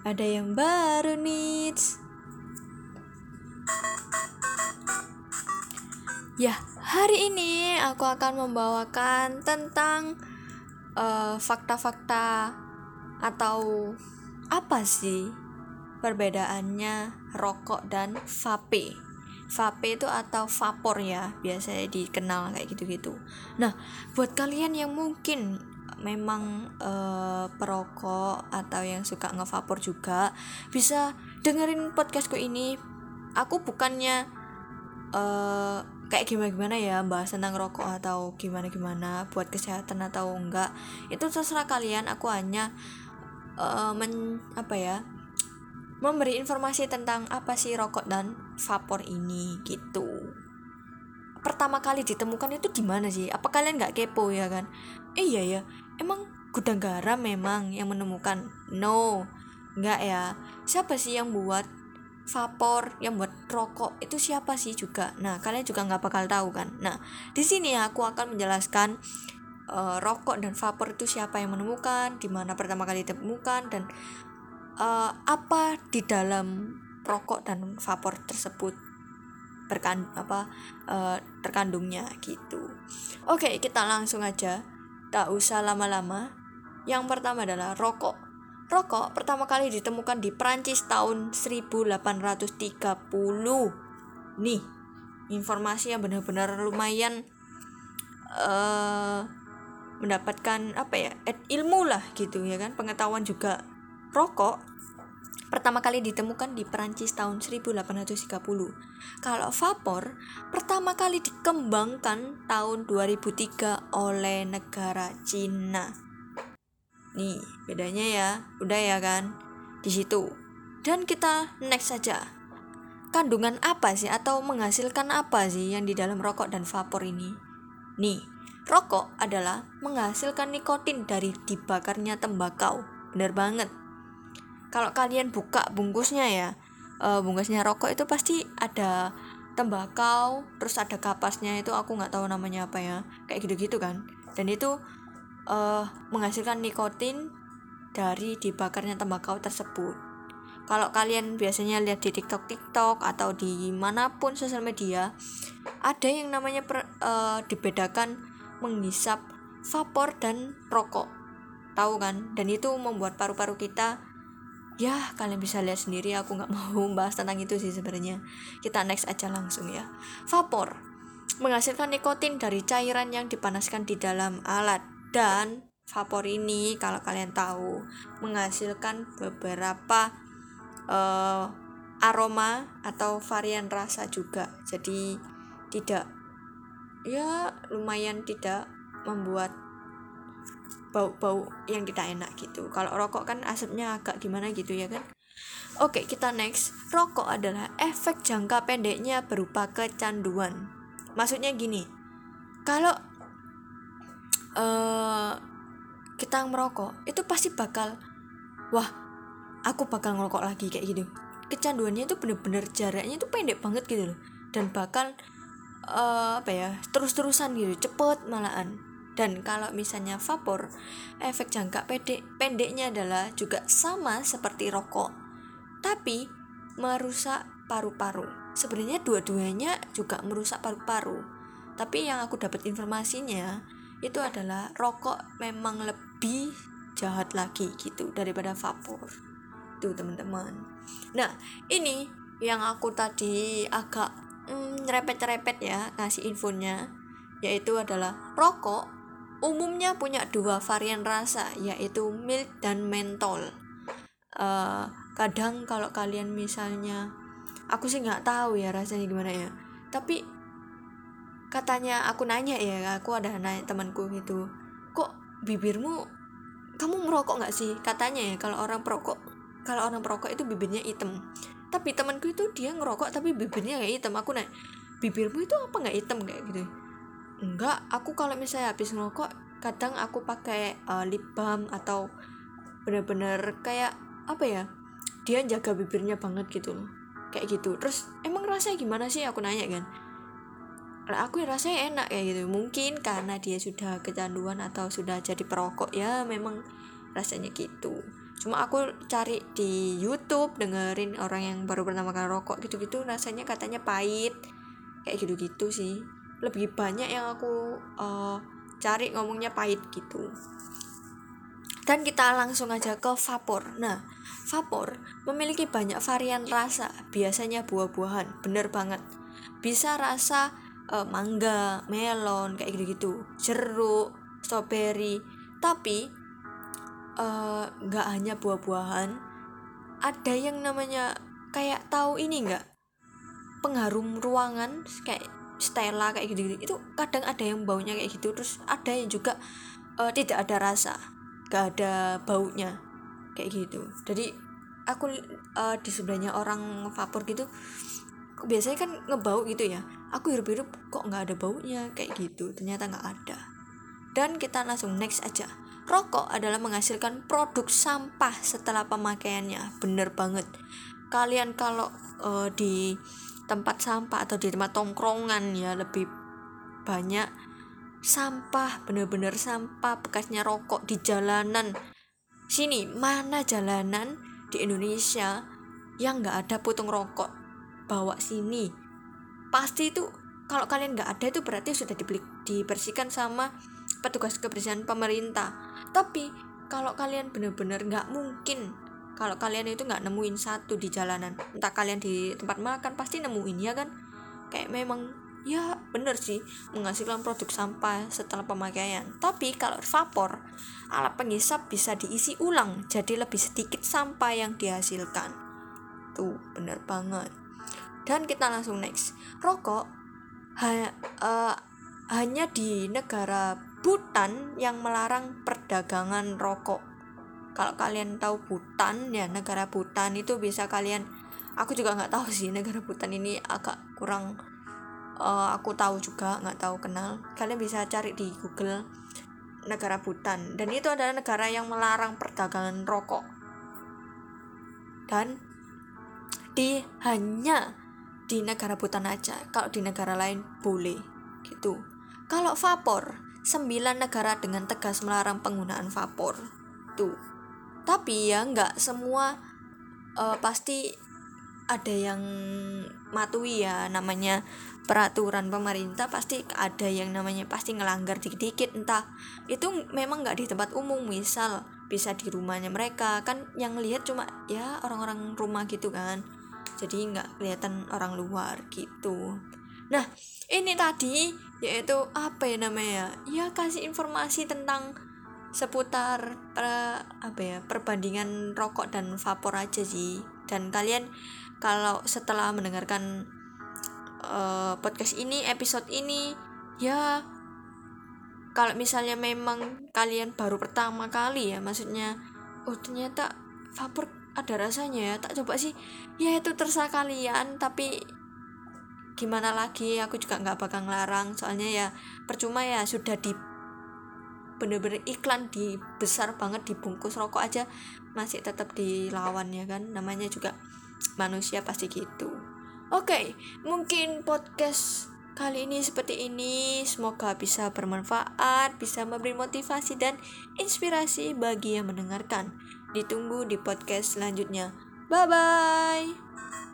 ada yang baru nih. Ya, hari ini aku akan membawakan tentang fakta fakta-fakta atau apa sih perbedaannya rokok dan vape. Vape itu atau vapor ya, biasanya dikenal kayak gitu-gitu. Nah, buat kalian yang mungkin memang uh, perokok atau yang suka ngevapor juga bisa dengerin podcastku ini. Aku bukannya uh, kayak gimana gimana ya bahas tentang rokok atau gimana gimana buat kesehatan atau enggak itu terserah kalian aku hanya uh, men apa ya memberi informasi tentang apa sih rokok dan vapor ini gitu pertama kali ditemukan itu di mana sih? Apa kalian nggak kepo ya kan? Eh, iya ya emang gudang garam memang yang menemukan? No. Nggak ya. Siapa sih yang buat vapor yang buat rokok? Itu siapa sih juga? Nah kalian juga nggak bakal tahu kan? Nah di sini aku akan menjelaskan uh, rokok dan vapor itu siapa yang menemukan di mana pertama kali ditemukan dan uh, apa di dalam rokok dan vapor tersebut berkan apa uh, terkandungnya gitu. Oke kita langsung aja. Tak usah lama-lama. Yang pertama adalah rokok. Rokok pertama kali ditemukan di Prancis tahun 1830. Nih, informasi yang benar-benar lumayan uh, mendapatkan apa ya ilmu lah gitu ya kan? Pengetahuan juga. Rokok pertama kali ditemukan di Prancis tahun 1830 kalau vapor pertama kali dikembangkan tahun 2003 oleh negara Cina Nih, bedanya ya. Udah ya kan? Di situ. Dan kita next saja. Kandungan apa sih atau menghasilkan apa sih yang di dalam rokok dan vapor ini? Nih, rokok adalah menghasilkan nikotin dari dibakarnya tembakau. Bener banget. Kalau kalian buka bungkusnya ya, uh, bungkusnya rokok itu pasti ada tembakau, terus ada kapasnya itu aku nggak tahu namanya apa ya, kayak gitu-gitu kan. Dan itu uh, menghasilkan nikotin dari dibakarnya tembakau tersebut. Kalau kalian biasanya lihat di TikTok TikTok atau di mana pun sosial media, ada yang namanya per, uh, dibedakan menghisap vapor dan rokok. Tahu kan? Dan itu membuat paru-paru kita ya kalian bisa lihat sendiri aku nggak mau bahas tentang itu sih sebenarnya. Kita next aja langsung ya. Vapor menghasilkan nikotin dari cairan yang dipanaskan di dalam alat. Dan vapor ini kalau kalian tahu menghasilkan beberapa uh, aroma atau varian rasa juga. Jadi tidak ya lumayan tidak membuat bau-bau yang tidak enak gitu. Kalau rokok kan asapnya agak gimana gitu ya kan? Oke, kita next. Rokok adalah efek jangka pendeknya berupa kecanduan. Maksudnya gini, kalau uh, kita merokok itu pasti bakal wah aku bakal ngerokok lagi kayak gitu. Kecanduannya itu bener-bener jaraknya itu pendek banget gitu loh. Dan bakal uh, apa ya terus-terusan gitu cepet malahan dan kalau misalnya vapor efek jangka pendek pendeknya adalah juga sama seperti rokok tapi merusak paru-paru. Sebenarnya dua-duanya juga merusak paru-paru tapi yang aku dapat informasinya itu adalah rokok memang lebih jahat lagi gitu daripada vapor. Tuh teman-teman. Nah ini yang aku tadi agak mm, nyerepet-nyerepet ya ngasih infonya yaitu adalah rokok umumnya punya dua varian rasa yaitu milk dan mentol. Uh, kadang kalau kalian misalnya aku sih nggak tahu ya rasanya gimana ya. Tapi katanya aku nanya ya aku ada nanya temanku gitu kok bibirmu kamu merokok nggak sih? Katanya ya kalau orang perokok kalau orang perokok itu bibirnya hitam. Tapi temanku itu dia ngerokok tapi bibirnya kayak hitam. Aku nanya bibirmu itu apa nggak hitam? Kayak gitu enggak aku kalau misalnya habis ngerokok kadang aku pakai uh, lip balm atau bener-bener kayak apa ya dia jaga bibirnya banget gitu loh. Kayak gitu. Terus emang rasanya gimana sih? Aku nanya kan. Aku rasanya enak ya gitu. Mungkin karena dia sudah kecanduan atau sudah jadi perokok ya memang rasanya gitu. Cuma aku cari di YouTube dengerin orang yang baru pertama kali rokok gitu-gitu rasanya katanya pahit. Kayak gitu-gitu sih lebih banyak yang aku uh, cari ngomongnya pahit gitu. Dan kita langsung aja ke vapor. Nah vapor memiliki banyak varian rasa biasanya buah-buahan bener banget. Bisa rasa uh, mangga melon kayak gitu-gitu jeruk strawberry. Tapi eh, nggak uh, hanya buah-buahan ada yang namanya kayak tahu ini nggak? Pengharum ruangan kayak Stella kayak gitu, gitu itu kadang ada yang baunya kayak gitu terus ada yang juga uh, tidak ada rasa gak ada baunya kayak gitu. Jadi aku uh, di sebelahnya orang vapor gitu biasanya kan ngebau gitu ya. Aku hirup-hirup kok nggak ada baunya? kayak gitu. Ternyata nggak ada. Dan kita langsung next aja. Rokok adalah menghasilkan produk sampah setelah pemakaiannya. Bener banget. Kalian kalau uh, di tempat sampah atau di tempat tongkrongan ya lebih banyak sampah bener-bener sampah bekasnya rokok di jalanan. Sini mana jalanan di Indonesia yang nggak ada putung rokok? Bawa sini. Pasti itu kalau kalian nggak ada itu berarti sudah dibeli, dibersihkan sama petugas kebersihan pemerintah. Tapi kalau kalian bener-bener nggak mungkin kalau kalian itu nggak nemuin satu di jalanan entah kalian di tempat makan pasti nemuin ya kan? Kayak memang ya bener sih menghasilkan produk sampah setelah pemakaian. Tapi kalau vapor alat penghisap bisa diisi ulang jadi lebih sedikit sampah yang dihasilkan. Tuh bener banget. Dan kita langsung next. Rokok ha, uh, hanya di negara Bhutan yang melarang perdagangan rokok kalau kalian tahu Bhutan ya negara Bhutan itu bisa kalian aku juga nggak tahu sih negara Bhutan ini agak kurang uh, aku tahu juga nggak tahu kenal. Kalian bisa cari di Google negara Bhutan. Dan itu adalah negara yang melarang perdagangan rokok. Dan di hanya di negara Bhutan aja kalau di negara lain boleh gitu. Kalau vapor sembilan negara dengan tegas melarang penggunaan vapor tuh tapi ya nggak semua uh, pasti ada yang matui ya namanya peraturan pemerintah pasti ada yang namanya pasti ngelanggar dikit-dikit. Entah itu memang nggak di tempat umum. Misal bisa di rumahnya mereka. Kan yang lihat cuma ya orang-orang rumah gitu kan. Jadi nggak kelihatan orang luar gitu. Nah ini tadi yaitu apa ya namanya ya kasih informasi tentang seputar per, apa ya perbandingan rokok dan vapor aja sih. Dan kalian kalau setelah mendengarkan uh, podcast ini episode ini ya kalau misalnya memang kalian baru pertama kali ya maksudnya oh ternyata vapor ada rasanya ya tak coba sih. Ya itu terserah kalian tapi gimana lagi aku juga nggak bakal ngelarang. Soalnya ya percuma ya sudah di bener-bener iklan di besar banget dibungkus rokok aja masih tetap dilawan ya kan? Namanya juga manusia pasti gitu. Oke okay, mungkin podcast kali ini seperti ini. Semoga bisa bermanfaat bisa memberi motivasi dan inspirasi bagi yang mendengarkan. Ditunggu di podcast selanjutnya. Bye bye